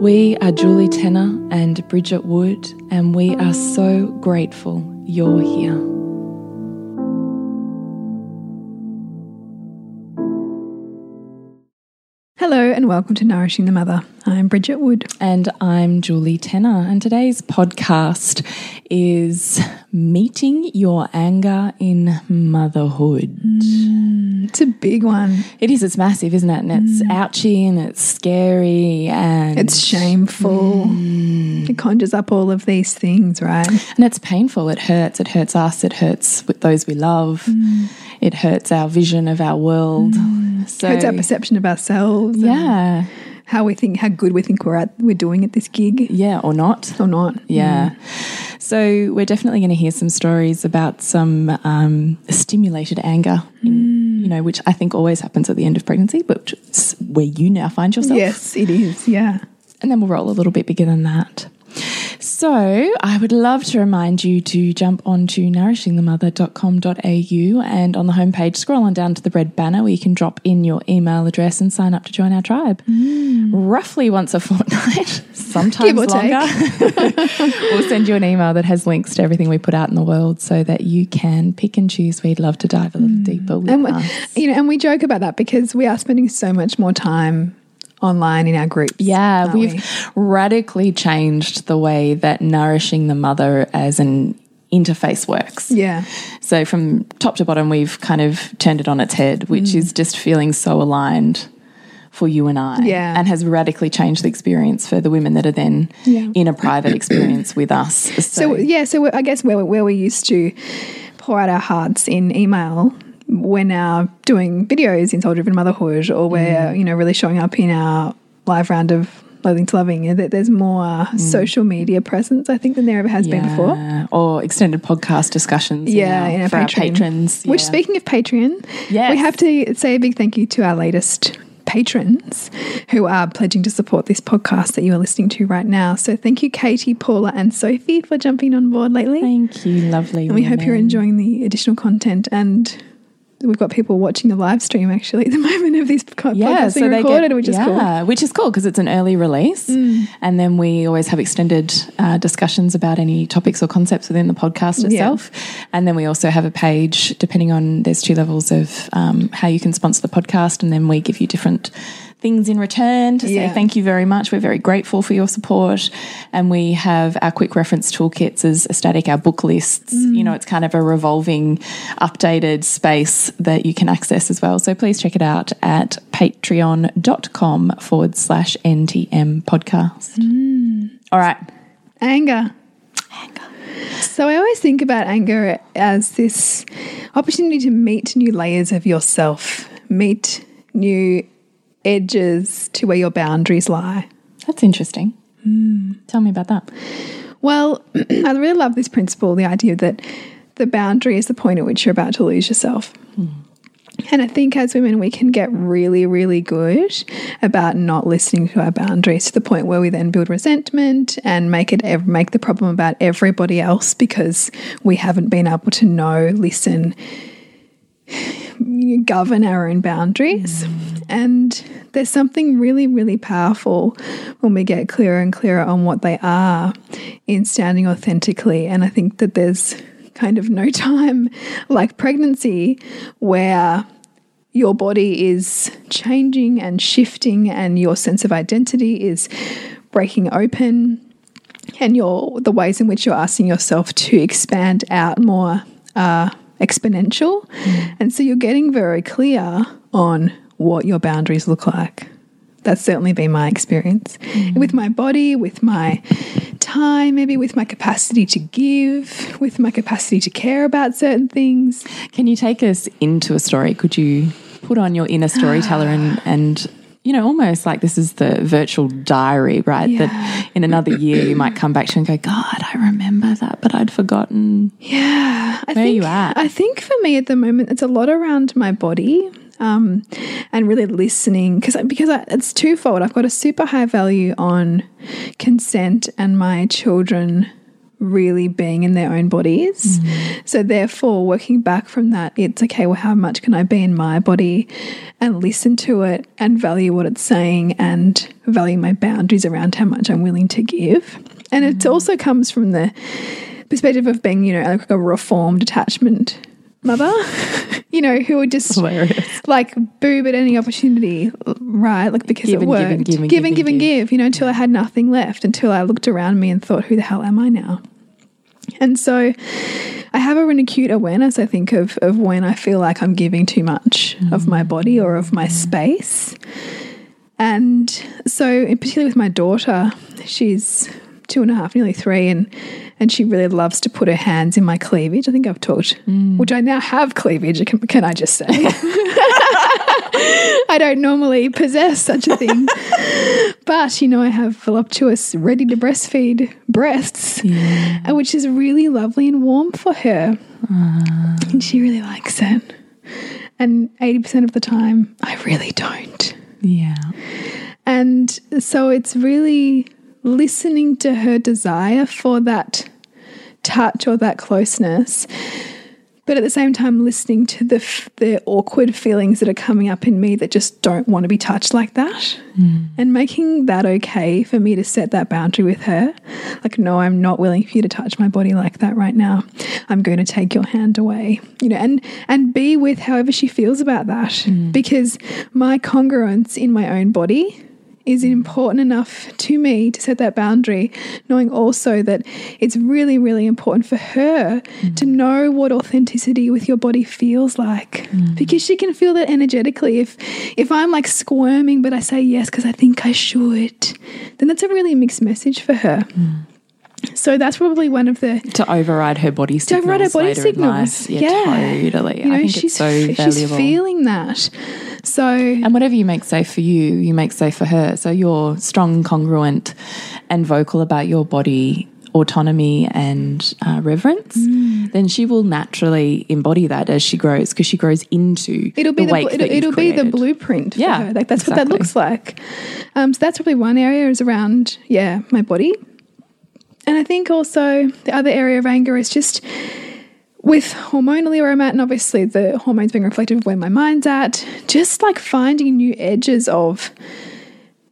We are Julie Tenner and Bridget Wood, and we are so grateful you're here. Hello and welcome to Nourishing the Mother. I'm Bridget Wood. And I'm Julie Tenner. And today's podcast is Meeting Your Anger in Motherhood. Mm, it's a big one. It is, it's massive, isn't it? And it's mm. ouchy and it's scary and it's shameful. Mm. It conjures up all of these things, right? And it's painful. It hurts. It hurts us. It hurts with those we love. Mm. It hurts our vision of our world. Mm. So, hurts our perception of ourselves. Yeah how we think how good we think we're at we're doing at this gig. Yeah or not. Or not. Yeah. Mm. so we're definitely going to hear some stories about some um, stimulated anger in, you know which i think always happens at the end of pregnancy but where you now find yourself. Yes it is. Yeah. And then we'll roll a little bit bigger than that so, I would love to remind you to jump onto nourishingthemother.com.au and on the homepage, scroll on down to the red banner where you can drop in your email address and sign up to join our tribe. Mm. Roughly once a fortnight, sometimes longer. we'll send you an email that has links to everything we put out in the world so that you can pick and choose. We'd love to dive a little mm. deeper with and us. You know, and we joke about that because we are spending so much more time online in our groups. Yeah, we've we? radically changed the way that nourishing the mother as an interface works. Yeah. So from top to bottom, we've kind of turned it on its head, which mm. is just feeling so aligned for you and I. Yeah. And has radically changed the experience for the women that are then yeah. in a private experience with us. So, so yeah, so I guess where, where we used to pour out our hearts in email we're now doing videos in Soul Driven Motherhood, or we're mm. you know really showing up in our live round of Loathing to Loving. That there's more mm. social media presence, I think, than there ever has yeah. been before, or extended podcast discussions. Yeah, in our, for our patrons. Which, speaking of Patreon, yes. we have to say a big thank you to our latest patrons who are pledging to support this podcast that you are listening to right now. So thank you, Katie, Paula, and Sophie for jumping on board lately. Thank you, lovely. And we women. hope you're enjoying the additional content and we've got people watching the live stream actually at the moment of this podcast yeah, so being recorded, get, which is yeah, cool. Which is cool because it's an early release. Mm. And then we always have extended uh, discussions about any topics or concepts within the podcast itself. Yeah. And then we also have a page, depending on, there's two levels of um, how you can sponsor the podcast. And then we give you different things in return to yeah. say thank you very much. We're very grateful for your support. And we have our quick reference toolkits as a static, our book lists. Mm. You know, it's kind of a revolving, updated space that you can access as well. So please check it out at patreon.com forward slash NTM podcast. Mm. All right. Anger. Anger. So I always think about anger as this opportunity to meet new layers of yourself, meet new edges to where your boundaries lie. That's interesting. Mm. Tell me about that. Well, I really love this principle the idea that the boundary is the point at which you're about to lose yourself. Mm. And I think as women, we can get really, really good about not listening to our boundaries to the point where we then build resentment and make it make the problem about everybody else because we haven't been able to know, listen, govern our own boundaries. Mm. And there's something really, really powerful when we get clearer and clearer on what they are in standing authentically. And I think that there's kind of no time like pregnancy where your body is changing and shifting and your sense of identity is breaking open and your the ways in which you're asking yourself to expand out more are exponential mm. and so you're getting very clear on what your boundaries look like that's certainly been my experience mm. with my body with my time, maybe with my capacity to give, with my capacity to care about certain things. Can you take us into a story? Could you put on your inner storyteller and, and you know, almost like this is the virtual diary, right? Yeah. That in another year you might come back to and go, God, I remember that, but I'd forgotten. Yeah. I Where think, are you at? I think for me at the moment, it's a lot around my body um, and really listening because because I, it's twofold. I've got a super high value on consent and my children really being in their own bodies. Mm. So therefore, working back from that, it's okay. Well, how much can I be in my body and listen to it and value what it's saying and value my boundaries around how much I'm willing to give. And mm. it also comes from the perspective of being, you know, like a reformed attachment mother, you know, who would just Hilarious. like boob at any opportunity, right? Like because give it worked. Give and give and give, and give, and give, you know, until I had nothing left, until I looked around me and thought, who the hell am I now? And so I have a really acute awareness, I think, of, of when I feel like I'm giving too much mm. of my body or of my space. And so, particularly with my daughter, she's two and a half, nearly three, and and she really loves to put her hands in my cleavage. I think I've talked, mm. which I now have cleavage. Can, can I just say? I don't normally possess such a thing, but you know, I have voluptuous, ready to breastfeed breasts, yeah. which is really lovely and warm for her, uh. and she really likes it. And eighty percent of the time, I really don't. Yeah. And so it's really listening to her desire for that touch or that closeness, but at the same time listening to the the awkward feelings that are coming up in me that just don't want to be touched like that, mm. and making that okay for me to set that boundary with her. Like, no, I'm not willing for you to touch my body like that right now. I'm going to take your hand away, you know, and and be with however she feels about that, mm. because my congruence in my own body is important enough to me to set that boundary, knowing also that it's really, really important for her mm. to know what authenticity with your body feels like. Mm. Because she can feel that energetically. If if I'm like squirming but I say yes because I think I should, then that's a really mixed message for her. Mm. So that's probably one of the to override her body signals. To override her body signals. Yeah, yeah, totally. You know, I think she's, it's so valuable. She's feeling that. So and whatever you make safe for you, you make safe for her. So you're strong, congruent, and vocal about your body autonomy and uh, reverence, mm. then she will naturally embody that as she grows because she grows into it'll be the, the it'll, it'll be the blueprint. yeah, like that's exactly. what that looks like. Um, so that's probably one area is around yeah my body and I think also the other area of anger is just with hormonally where I'm at, and obviously the hormones being reflective of where my mind's at, just like finding new edges of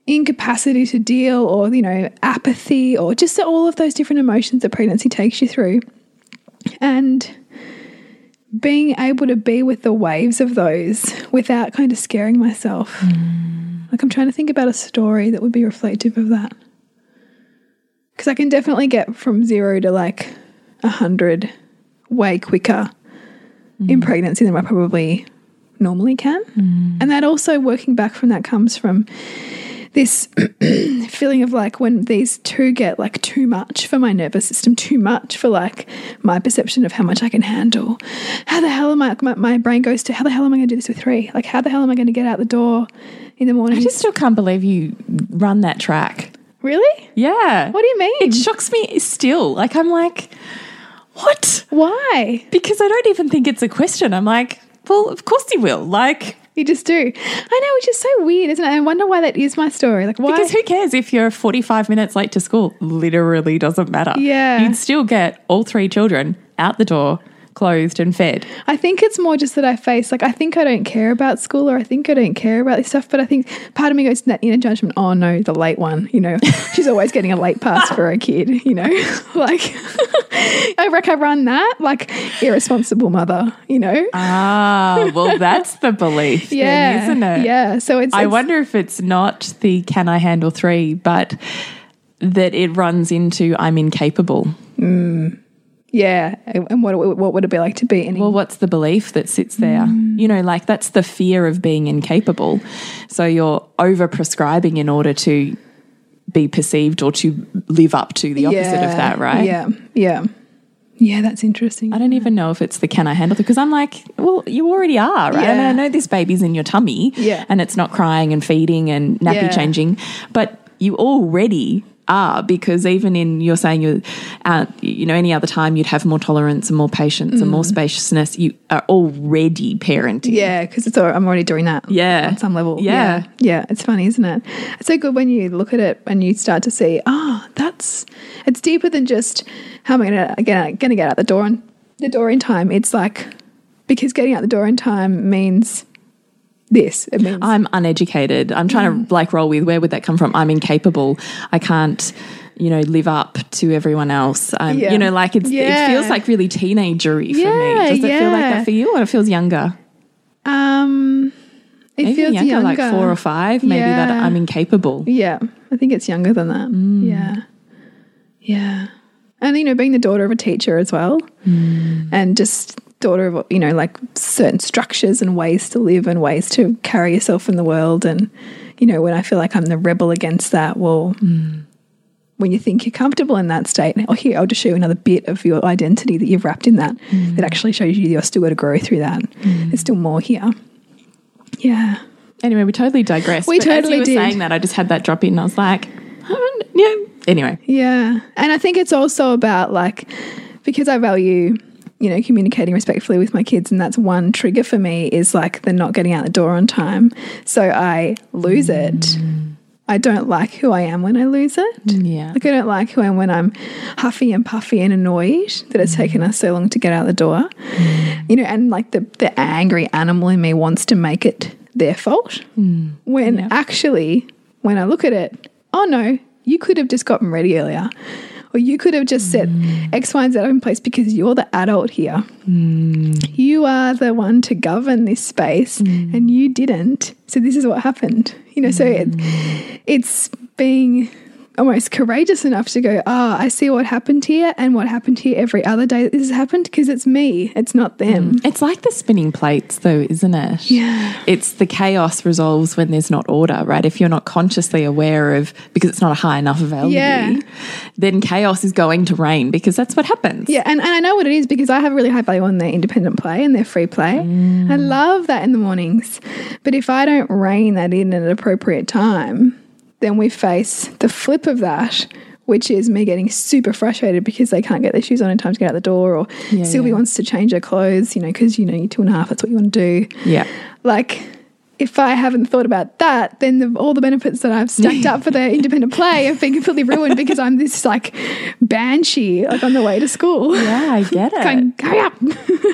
incapacity to deal or, you know, apathy or just all of those different emotions that pregnancy takes you through. And being able to be with the waves of those without kind of scaring myself. Mm. Like I'm trying to think about a story that would be reflective of that because I can definitely get from zero to like a hundred way quicker mm. in pregnancy than I probably normally can. Mm. And that also working back from that comes from this feeling of like when these two get like too much for my nervous system, too much for like my perception of how much I can handle. How the hell am I? My, my brain goes to how the hell am I going to do this with three? Like, how the hell am I going to get out the door in the morning? I just still can't believe you run that track. Really? Yeah. What do you mean? It shocks me still. Like, I'm like, what? Why? Because I don't even think it's a question. I'm like, well, of course you will. Like, You just do. I know, which is so weird, isn't it? I wonder why that is my story. Like, why? because who cares if you're 45 minutes late to school? Literally doesn't matter. Yeah. You'd still get all three children out the door, clothed and fed. I think it's more just that I face like I think I don't care about school or I think I don't care about this stuff, but I think part of me goes to that inner judgment. Oh no, the late one. You know, she's always getting a late pass for her kid. You know, like I reckon I run that like irresponsible mother. You know, Ah, well, that's the belief, yeah, then, isn't it? Yeah. So it's, I it's- wonder if it's not the can I handle three, but that it runs into I'm incapable. Yeah, and what what would it be like to be in? Well, what's the belief that sits there? Mm. You know, like that's the fear of being incapable. So you're over prescribing in order to be perceived or to live up to the opposite of that, right? Yeah, yeah, yeah. That's interesting. I don't even know if it's the can I handle it because I'm like, well, you already are, right? I mean, I know this baby's in your tummy Yeah. and it's not crying and feeding and nappy Yeah. changing, but you already are because even in you're saying you uh, you know any other time you'd have more tolerance and more patience and more spaciousness you are already parenting Mm. Yeah, because it's all, I'm already doing that. Yeah. on some level. Yeah. yeah, yeah. It's funny, isn't it? It's so good when you look at it and you start to see, oh, that's it's deeper than just how am I gonna get gonna get out the door on the door in time. It's like because getting out the door in time means this. It means I'm uneducated. I'm trying Mm. to like roll with where would that come from? I'm incapable. I can't, you know, live up to everyone else. Um, Yeah. You know, like it's, Yeah. it feels like really teenagery for Yeah, me. Does it feel like that for you, or it feels younger? um, it Maybe feels younger, younger, like four or five. Maybe that I'm incapable. Yeah, I think it's younger than that. Mm. Yeah. Yeah. And, you know, being the daughter of a teacher as well, Mm. and just daughter of, you know, like certain structures and ways to live and ways to carry yourself in the world. And, you know, when I feel like I'm the rebel against that, well, Mm. when you think you're comfortable in that state, oh, here, I'll just show you another bit of your identity that you've wrapped in that, Mm. that actually shows you you're still got to grow through that. There's still more here. Yeah. Anyway, we totally digressed. We totally did. saying that, I just had that drop in. I was like, "Oh, yeah. Anyway, Yeah. And I think it's also about like, because I value, you know, communicating respectfully with my kids, and that's one trigger for me is like the not getting out the door on time. So I lose it. Mm. I don't like who I am when I lose it. yeah. Like I don't like who I am when I'm huffy and puffy and annoyed that it's mm. taken us so long to get out the door. Mm. You know, and like the the angry animal in me wants to make it their fault. When Yeah. actually when I look at it, oh no, you could have just gotten ready earlier. Or you could have just set mm. X, Y, and Z in place because you're the adult here. Mm. You are the one to govern this space mm. and you didn't. So this is what happened. You know, so it, it's being almost courageous enough to go, ah, I see what happened here and what happened here every other day that this has happened because it's me, it's not them. It's like the spinning plates, though, isn't it? Yeah. It's the chaos resolves when there's not order, right? If you're not consciously aware of, because it's not a high enough value, Yeah. then chaos is going to reign because that's what happens. Yeah, and, and I know what it is because I have really high value on their independent play and their free play. I love that in the mornings. But if I don't rein that in at an appropriate time, then we face the flip of that, which is me getting super frustrated because they can't get their shoes on in time to get out the door, or Yeah, Sylvie yeah. wants to change her clothes, you know, because you know you're two and a half, that's what you want to do. Yeah. Like, if I haven't thought about that, then the, all the benefits that I've stacked up for their independent play have been completely ruined because I'm this like banshee, like on the way to school. Yeah, I get it. Going, hurry up.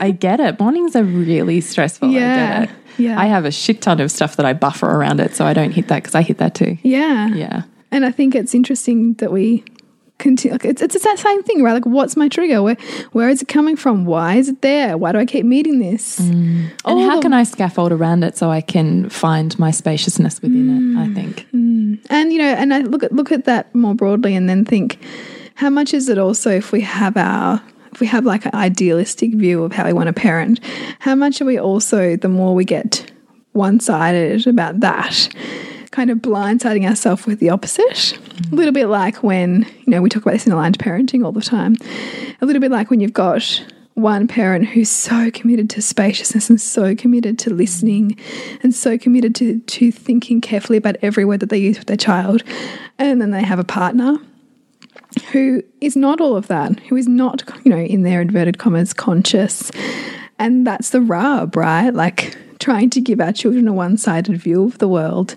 I get it. Mornings are really stressful. I Yeah, get it. Yeah. I have a shit ton of stuff that I buffer around it so I don't hit that because I hit that too. yeah. Yeah. And I think it's interesting that we continue. Like it's, it's that same thing, right? Like, what's my trigger? Where, where is it coming from? Why is it there? Why do I keep meeting this? Mm. And how can I scaffold around it so I can find my spaciousness within it? I mm. think. Mm. And you know, and I look at look at that more broadly, and then think, how much is it also if we have our we have like an idealistic view of how we want to parent, how much are we also the more we get one sided about that, kind of blindsiding ourselves with the opposite. A little bit like when you know we talk about this in aligned parenting all the time. A little bit like when you've got one parent who's so committed to spaciousness and so committed to listening and so committed to, to thinking carefully about every word that they use with their child. And then they have a partner who is not all of that, who is not, you know, in their inverted commas, conscious And that's the rub, right? Like trying to give our children a one sided view of the world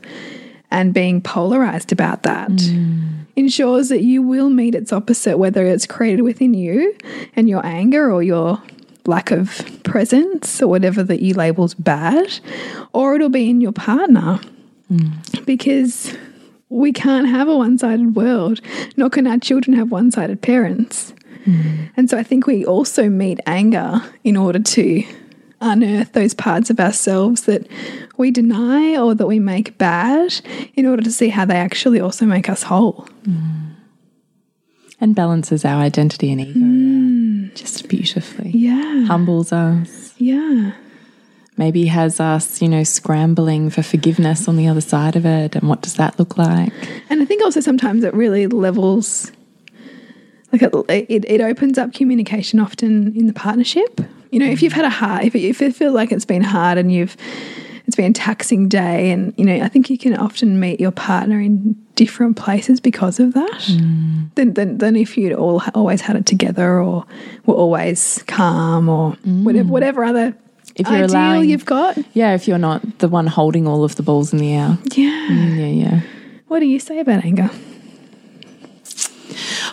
and being polarized about that mm. ensures that you will meet its opposite, whether it's created within you and your anger or your lack of presence or whatever that you label's bad, or it'll be in your partner. Mm. Because we can't have a one sided world, nor can our children have one sided parents. Hmm. And so I think we also meet anger in order to unearth those parts of ourselves that we deny or that we make bad in order to see how they actually also make us whole. Hmm. And balances our identity and ego hmm. just beautifully. Yeah. Humbles us. Yeah. Maybe has us, you know, scrambling for forgiveness on the other side of it. And what does that look like? And I think also sometimes it really levels, like it, it, it opens up communication often in the partnership. You know, if you've had a hard, if it, if it feels like it's been hard and you've, it's been a taxing day, and you know, I think you can often meet your partner in different places because of that. Mm. Than, than than if you'd all always had it together or were always calm or mm. whatever whatever other If you're ideal allowing- you've got. Yeah, if you're not the one holding all of the balls in the air. Yeah. Mm, yeah, yeah. What do you say about anger?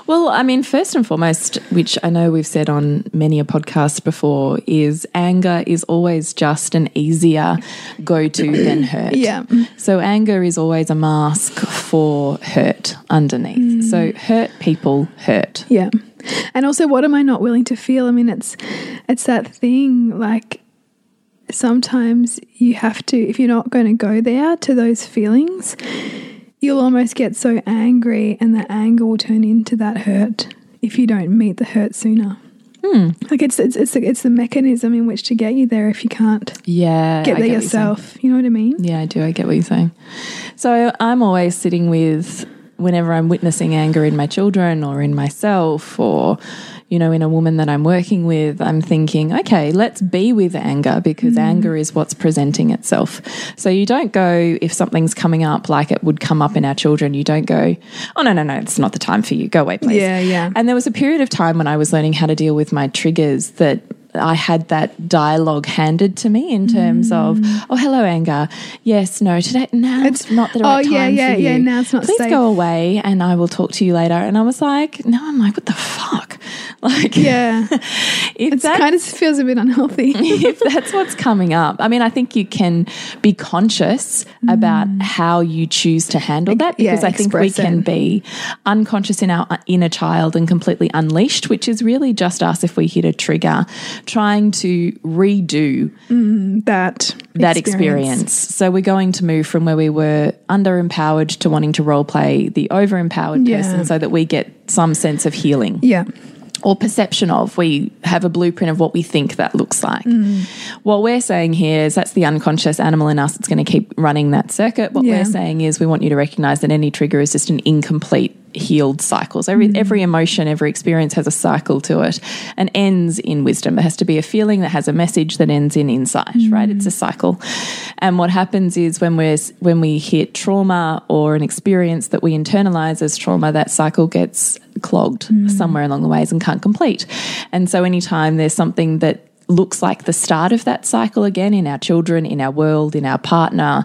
Well, I mean, first and foremost, which I know we've said on many a podcast before, is anger is always just an easier go to than hurt. Yeah. So anger is always a mask for hurt underneath. Mm. So hurt people hurt. Yeah. And also what am I not willing to feel? I mean it's it's that thing like sometimes you have to if you're not going to go there to those feelings, you'll almost get so angry and the anger will turn into that hurt if you don't meet the hurt sooner. Hmm. Like it's it's it's the, it's the mechanism in which to get you there if you can't Yeah. get there you're yourself. You know what I mean? Yeah, I do. I get what you're saying. So I'm always sitting with whenever I'm witnessing anger in my children or in myself or, you know, in a woman that I'm working with, I'm thinking, okay, let's be with anger because mm. anger is what's presenting itself. So you don't go, if something's coming up like it would come up in our children, you don't go, oh, no, no, no, it's not the time for you. Go away, please. Yeah, yeah. And there was a period of time when I was learning how to deal with my triggers that I had that dialogue handed to me in terms of, oh, hello, anger. Yes, no, today, now it's, not the oh, right time yeah, yeah, for you. yeah, now it's not Please safe. go away and I will talk to you later. And I was like, no, I'm like, what the fuck? Like, Yeah. It kind of feels a bit unhealthy. if that's what's coming up. I mean, I think you can be conscious about how you choose to handle that Mm. Yeah, because I think we can it. be unconscious in our inner child and completely unleashed, which is really just us if we hit a trigger, trying to redo that that experience. So we're going to move from where we were underempowered to wanting to role play the over empowered Yeah. person so that we get some sense of healing Yeah. or perception of. We have a blueprint of what we think that looks like. Mm. What we're saying here is that's the unconscious animal in us that's going to keep running that circuit. What Yeah. we're saying is we want you to recognize that any trigger is just an incomplete healed cycles. Every, Mm. every emotion, every experience has a cycle to it and ends in wisdom. It has to be a feeling that has a message that ends in insight, right? It's a cycle. And what happens is when we're when we hit trauma or an experience that we internalize as trauma, that cycle gets clogged somewhere along the ways and can't complete. And so anytime there's something that looks like the start of that cycle again in our children, in our world, in our partner,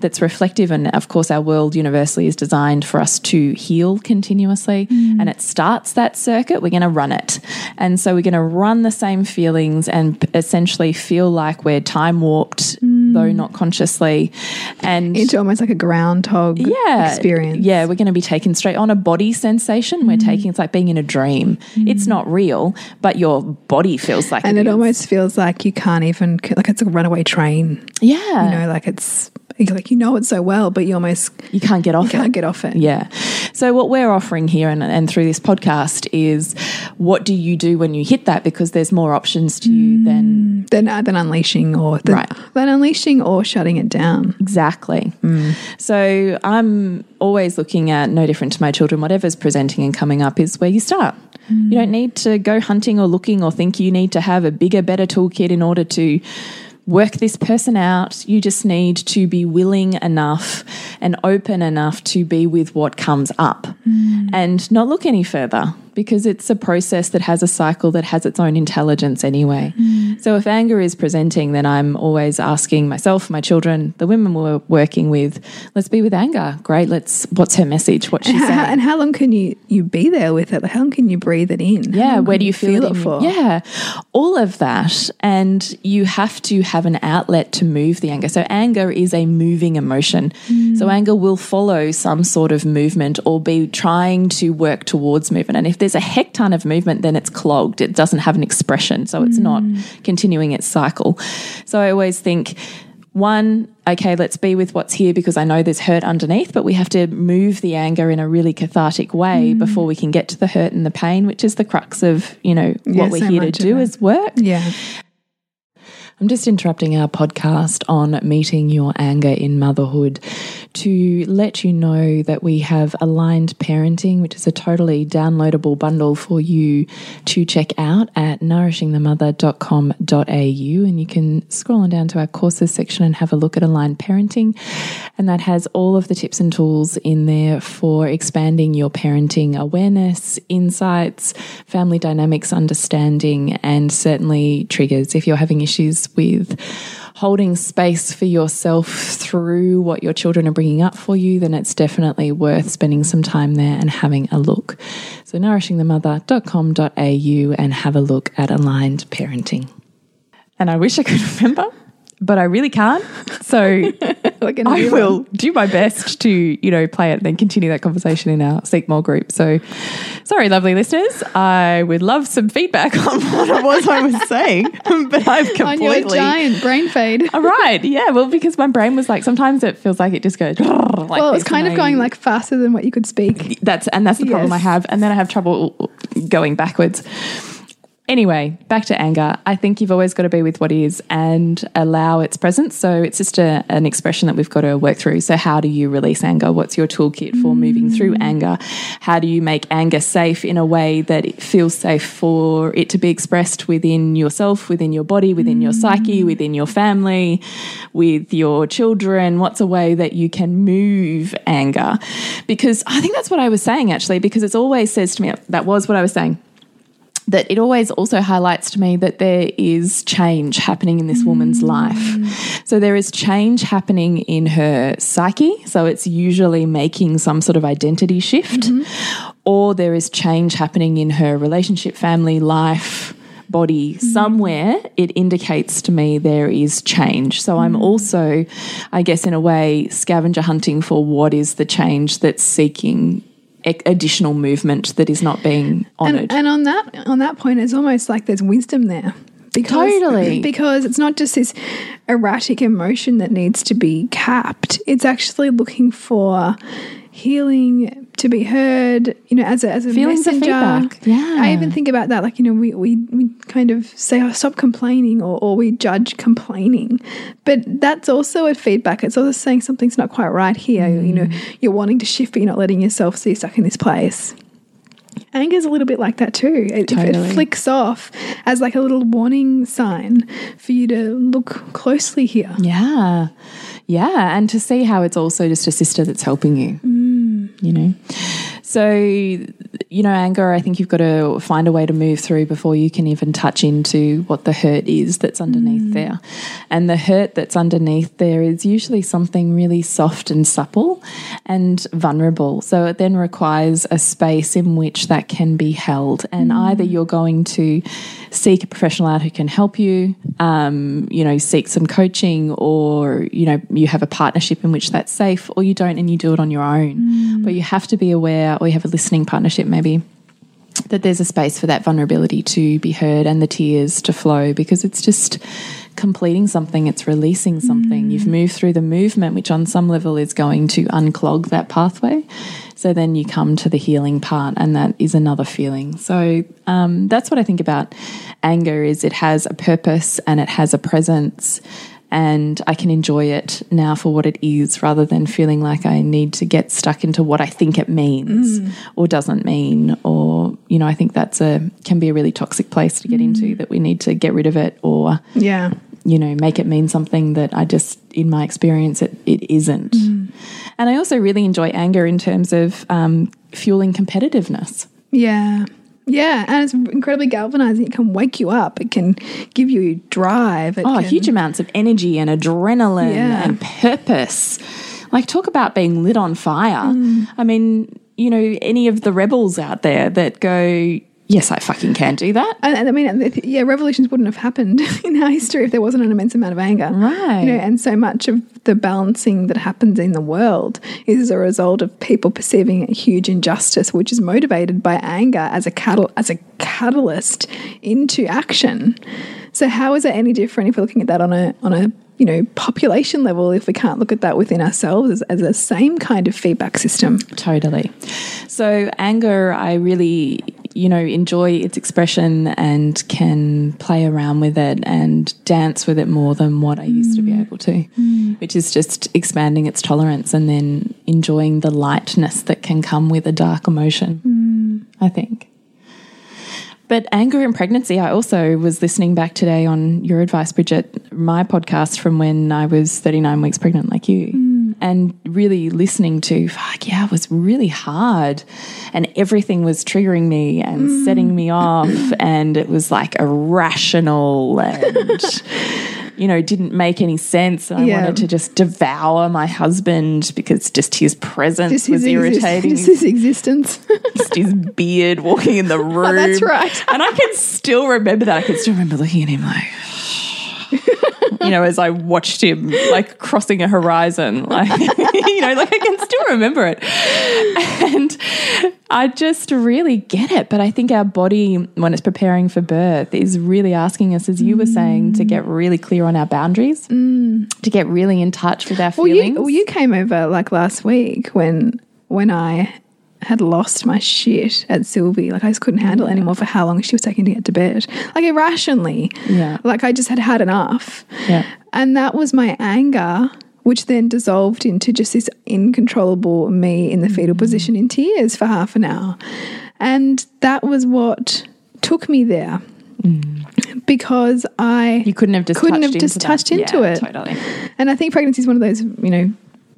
that's reflective. And of course, our world universally is designed for us to heal continuously. Mm. And it starts that circuit, we're going to run it. And so we're going to run the same feelings and essentially feel like we're time warped, though mm. not consciously. And Into almost like a groundhog yeah, experience. Yeah, we're going to be taken straight on a body sensation. We're mm. taking it's like being in a dream. It's mm. not real, but your body feels like And it is. almost feels like you can't even, like it's a runaway train. yeah. You know, like it's, like you know it so well, but you almost you can't get off you it. can't get off it. Yeah. So what we're offering here and, and through this podcast is what do you do when you hit that? Because there's more options to you mm, than Than, uh, than unleashing or than, Right. than unleashing or shutting it down. Exactly. Mm. So I'm always looking at no different to my children, whatever's presenting and coming up is where you start. You mm. don't need to go hunting or looking or think you need to have a bigger, better toolkit in order to work this person out. You just need to be willing enough and open enough to be with what comes up. Mm. And not look any further because it's a process that has a cycle that has its own intelligence anyway. Mm. So if anger is presenting, then I'm always asking myself, my children, the women we're working with, let's be with anger. Great. Let's, what's her message? What's she And how, saying? and how long can you you be there with it? How long can you breathe it in? Yeah, where do you feel, it, in- for? Yeah, all of that. And you have to have an outlet to move the anger. So, anger is a moving emotion. So, mm. anger will follow some sort of movement or be trying to work towards movement. And if there's a heck ton of movement, then it's clogged. It doesn't have an expression. So, it's not mm. continuing its cycle. So, I always think, one, okay, let's be with what's here because I know there's hurt underneath, but we have to move the anger in a really cathartic way mm. before we can get to the hurt and the pain, which is the crux of, you know, Yeah, what we're so here to do it. as work. Yeah. I'm just interrupting our podcast on meeting your anger in motherhood to let you know that we have aligned parenting, which is a totally downloadable bundle for you to check out at nourishingthemother.com.au. And you can scroll on down to our courses section and have a look at aligned parenting. And that has all of the tips and tools in there for expanding your parenting awareness, insights, family dynamics understanding, and certainly triggers if you're having issues with holding space for yourself through what your children are bringing up for you, then it's definitely worth spending some time there and having a look. So, nourishingthemother.com.au and have a look at aligned parenting. And I wish I could remember, but I really can't. So, I will do my best to, you know, play it and then continue that conversation in our Seek More group. So, sorry, lovely listeners. I would love some feedback on what it was I was saying, but I've completely. on your giant brain fade. All right, yeah. Well, because my brain was like, sometimes it feels like it just goes. Like well, it's this kind of I- going like faster than what you could speak. that's and that's the problem I have, and then I have trouble going backwards. Anyway, back to anger. I think you've always got to be with what is and allow its presence. So it's just a, an expression that we've got to work through. So, how do you release anger? What's your toolkit for moving through mm. anger? How do you make anger safe in a way that it feels safe for it to be expressed within yourself, within your body, within your psyche, mm. within your family, with your children? What's a way that you can move anger? Because I think that's what I was saying actually, because it always says to me, that was what I was saying that it always also highlights to me that there is change happening in this woman's mm. life. So there is change happening in her psyche. So it's usually making some sort of identity shift, mm-hmm. or there is change happening in her relationship, family, life. Body mm-hmm. somewhere, it indicates to me there is change. So I'm mm-hmm. also, I guess, in a way, scavenger hunting for what is the change that's seeking additional movement that is not being honoured. And, and on that on that point, it's almost like there's wisdom there. Because, Totally. Because it's not just this erratic emotion that needs to be capped. It's actually looking for healing to be heard, you know, as a, as a Feelings of messenger. feedback. Yeah. I even think about that, like, you know, we, we, we kind of say, oh, stop complaining or, or we judge complaining. But that's also a feedback. It's also saying something's not quite right here. You know, Mm. you're wanting to shift, but you're not letting yourself see stuck in this place. Anger is a little bit like that too. It, Totally. it flicks off as like a little warning sign for you to look closely here. Yeah. Yeah. And to see how it's also just a sister that's helping you, you know? So, you know, anger, I think you've got to find a way to move through before you can even touch into what the hurt is that's underneath mm. there. And the hurt that's underneath there is usually something really soft and supple and vulnerable. So it then requires a space in which that can be held. And mm. either you're going to seek a professional out who can help you, um, you know, seek some coaching, or, you know, you have a partnership in which that's safe, or you don't and you do it on your own. But you have to be aware, or you have a listening partnership maybe that there's a space for that vulnerability to be heard and the tears to flow because it's just completing something, it's releasing something. You've moved through the movement, which on some level is going to unclog that pathway. So then you come to the healing part, and that is another feeling. So um, that's what I think about anger: is it has a purpose and it has a presence and I can enjoy it now for what it is rather than feeling like I need to get stuck into what I think it means or doesn't mean or you know I think that's a can be a really toxic place to get into that we need to get rid of it or Yeah. You know make it mean something that I just in my experience it, it isn't and I also really enjoy anger in terms of um, fueling competitiveness Yeah. Yeah, and it's incredibly galvanizing. It can wake you up. It can give you drive. It Oh, can, huge amounts of energy and adrenaline Yeah. and purpose. Like, talk about being lit on fire. Mm. I mean, you know, any of the rebels out there that go, yes, I fucking can do that. And, and I mean, yeah, revolutions wouldn't have happened in our history if there wasn't an immense amount of anger. Right. You know, and so much of the balancing that happens in the world is as a result of people perceiving a huge injustice, which is motivated by anger as a catal- as a catalyst into action. So how is it any different if we're looking at that on a on a you know population level if we can't look at that within ourselves as, as the same kind of feedback system? Totally. So, anger, I really, you know, enjoy its expression and can play around with it and dance with it more than what I used to be mm. able to, mm. which is just expanding its tolerance and then enjoying the lightness that can come with a dark emotion, mm. I think. But anger and pregnancy, I also was listening back today on your advice, Bridget, my podcast from when I was 39 weeks pregnant, like you, and really listening to, fuck, yeah, it was really hard. And everything was triggering me and mm. setting me off. And it was like irrational and. You know, didn't make any sense. And I Yeah. wanted to just devour my husband because just his presence Just was his, exist- irritating. just his existence. just his beard walking in the room. Oh, that's right. And I can still remember that. I can still remember looking at him like, you know, as I watched him like crossing a horizon, like, you know, like I can still remember it. And I just really get it. But I think our body, when it's preparing for birth, is really asking us, as you were saying, to get really clear on our boundaries, mm. to get really in touch with our Well, feelings. you, well, you came over like last week when when I had lost my shit at Sylvie. Like I just couldn't handle it anymore for how long she was taking to get to bed. Like irrationally. Yeah. Like I just had had enough. yeah. And that was my anger, which then dissolved into just this uncontrollable me in the fetal Mm. position in tears for half an hour. And that was what took me there. Because I Mm. You couldn't have just Couldn't touched have just into touched that. into Yeah, it. Totally. and I think pregnancy is one of those, you know,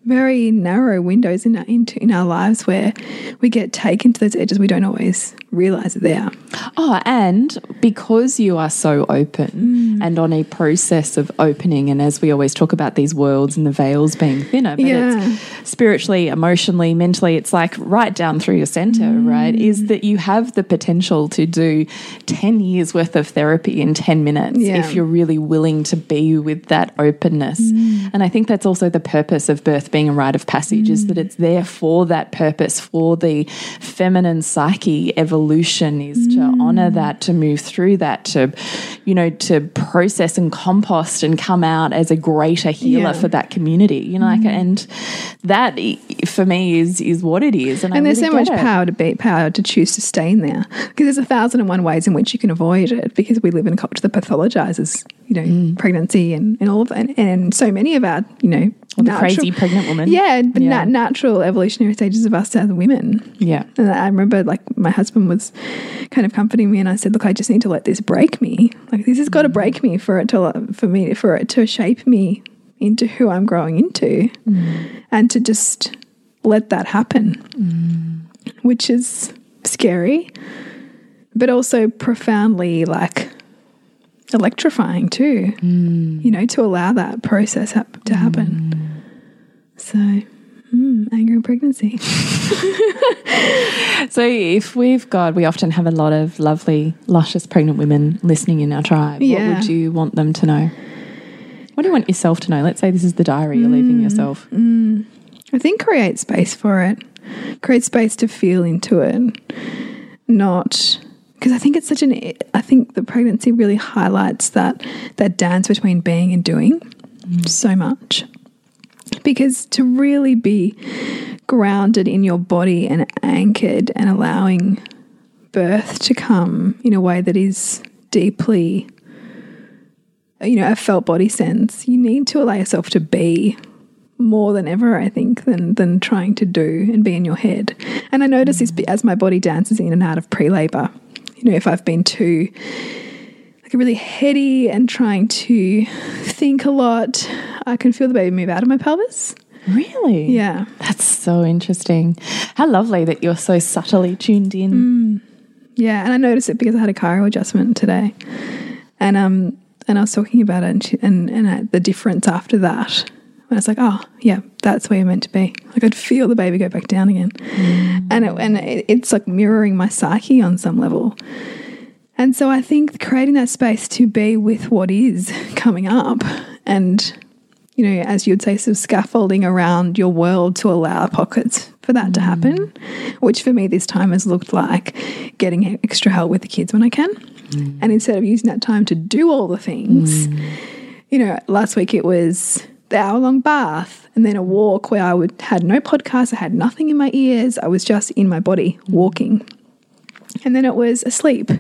very narrow windows in our, into in our lives where we get taken to those edges we don't always realize are there. Oh, and because you are so open mm. and on a process of opening, and as we always talk about these worlds and the veils being thinner, but Yeah. it's spiritually, emotionally, mentally, it's like right down through your center, mm. right? Is that you have the potential to do 10 years worth of therapy in 10 minutes Yeah. if you're really willing to be with that openness. Mm. And I think that's also the purpose of birth being a rite of passage, is that mm. it's there for that purpose, for the feminine psyche evolution, is to mm. Honor that, to move through that, to, you know, to process and compost and come out as a greater healer Yeah. for that community. You know, like, and that for me is is what it is. And, I And there's really so much it. power to be power to choose to stay in there because there's a thousand and one ways in which you can avoid it because we live in a culture that pathologizes, you know, Mm. pregnancy and, and all of and, and so many of our, you know, Or the crazy pregnant woman. yeah, but Yeah. na- natural evolutionary stages of us as women. Yeah. And I remember like my husband was kind of comforting me and I said, look, I just need to let this break me. Like this has got to mm. break me for it to, for me, for it to shape me into who I'm growing into mm. and to just let that happen, mm. which is scary, but also profoundly like electrifying too, you know, to allow that process hap- to happen. So, mm, anger and pregnancy. So if we've got, we often have a lot of lovely, luscious pregnant women listening in our tribe. Yeah. What would you want them to know? What do you want yourself to know? Let's say this is the diary you're Mm. leaving yourself. I think create space for it. Create space to feel into it. Not because I think it's such an I think the pregnancy really highlights that that dance between being and doing so much. Because to really be grounded in your body and anchored and allowing birth to come in a way that is deeply you know, a felt body sense, you need to allow yourself to be more than ever, I think, than than trying to do and be in your head. And I notice this mm. as my body dances in and out of pre-labor. You know, if I've been too like really heady and trying to think a lot, I can feel the baby move out of my pelvis. Really? Yeah. That's so interesting. How lovely that you're so subtly tuned in. Yeah, and I noticed it because I had a chiro adjustment today, and um, and I was talking about it, and she, and, and I, the difference after that. And I was like, oh yeah, that's where you're meant to be. Like I'd feel the baby go back down again, and it, and it, it's like mirroring my psyche on some level. And so I think creating that space to be with what is coming up, and you know, as you'd say, some scaffolding around your world to allow pockets for that to mm. happen, which for me this time has looked like getting extra help with the kids when I can. Mm. And instead of using that time to do all the things, mm. you know, last week it was the hour long bath and then a walk where I would had no podcast, I had nothing in my ears, I was just in my body walking. And then it was asleep.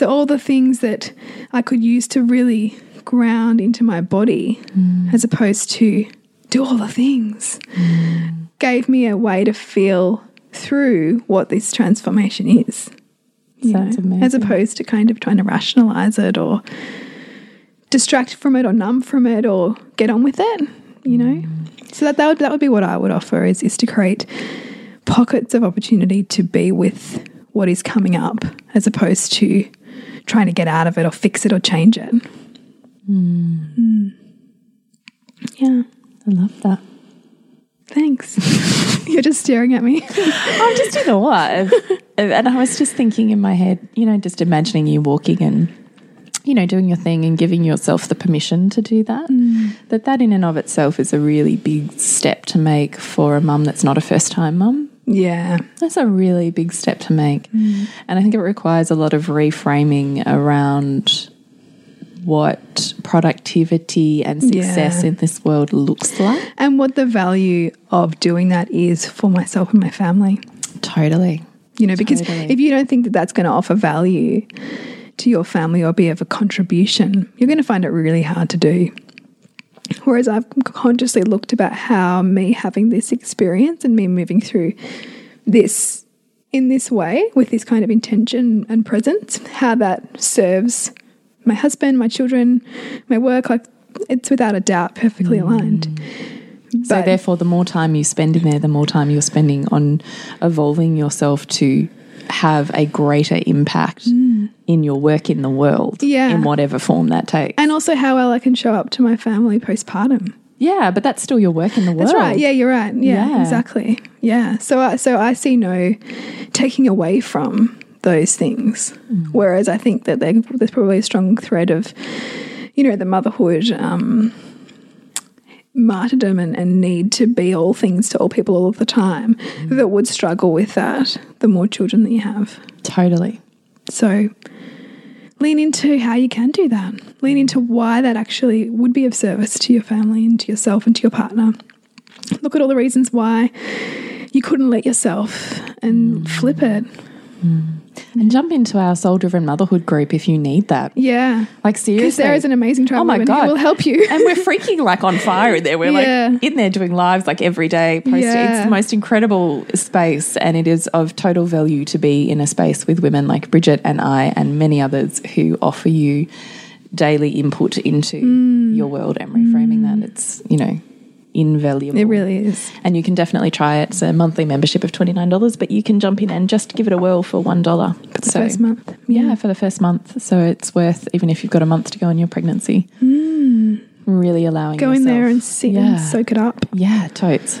So all the things that I could use to really ground into my body mm. as opposed to do all the things mm. gave me a way to feel through what this transformation is. know. As opposed to kind of trying to rationalize it or distract from it or numb from it or get on with it, you know? Mm. So that, that would that would be what I would offer is is to create pockets of opportunity to be with what is coming up as opposed to trying to get out of it or fix it or change it. Mm. Yeah. I love that. Thanks. You're just staring at me. I'm just in awe. of- and I was just thinking in my head, you know, just imagining you walking and, you know, doing your thing and giving yourself the permission to do that. That that in and of itself is a really big step to make for a mum that's not a first time mum. Yeah. That's a really big step to make. Mm. And I think it requires a lot of reframing around what productivity and success Yeah. in this world looks like. And what the value of doing that is for myself and my family. Totally. You know, because Totally. if you don't think that that's going to offer value to your family or be of a contribution, you're going to find it really hard to do. Whereas I've consciously looked about how me having this experience and me moving through this in this way with this kind of intention and presence, how that serves my husband, my children, my work, like it's without a doubt perfectly mm. aligned. So But- therefore, the more time you spend in there, the more time you're spending on evolving yourself to have a greater impact mm. In your work in the world, Mm. Yeah. in whatever form that takes. And also how well I can show up to my family postpartum. yeah, but that's still your work in the world. That's right. Yeah, you're right. Yeah, Yeah. exactly. Yeah. So I so I see no taking away from those things. Whereas I think that there's probably a strong thread of, you know, the motherhood um, martyrdom and, and need to be all things to all people all of the time that would struggle with that the more children that you have. Totally. So lean into how you can do that. Lean into why that actually would be of service to your family and to yourself and to your partner. Look at all the reasons why you couldn't let yourself and mm. flip it. Mm. And jump into our soul driven motherhood group if you need that. Yeah. Like, Because seriously. there is an amazing tribe Oh my God. will help you. and we're freaking like on fire in there. We're Yeah. like in there doing lives like every day. Posting. It's the most incredible space, and it is of total value to be in a space with women like Bridget and I, and many others who offer you daily input into Mm. your world and reframing that. It's you know invaluable. It really is. And you can definitely try it. It's a monthly membership of twenty nine dollars, but you can jump in and just give it a whirl for one dollar for The first month. yeah, for the first month. So it's worth, even if you've got a month to go in your pregnancy, hmm. really allowing Go in there and sit yeah. and soak it up. Yeah, totes.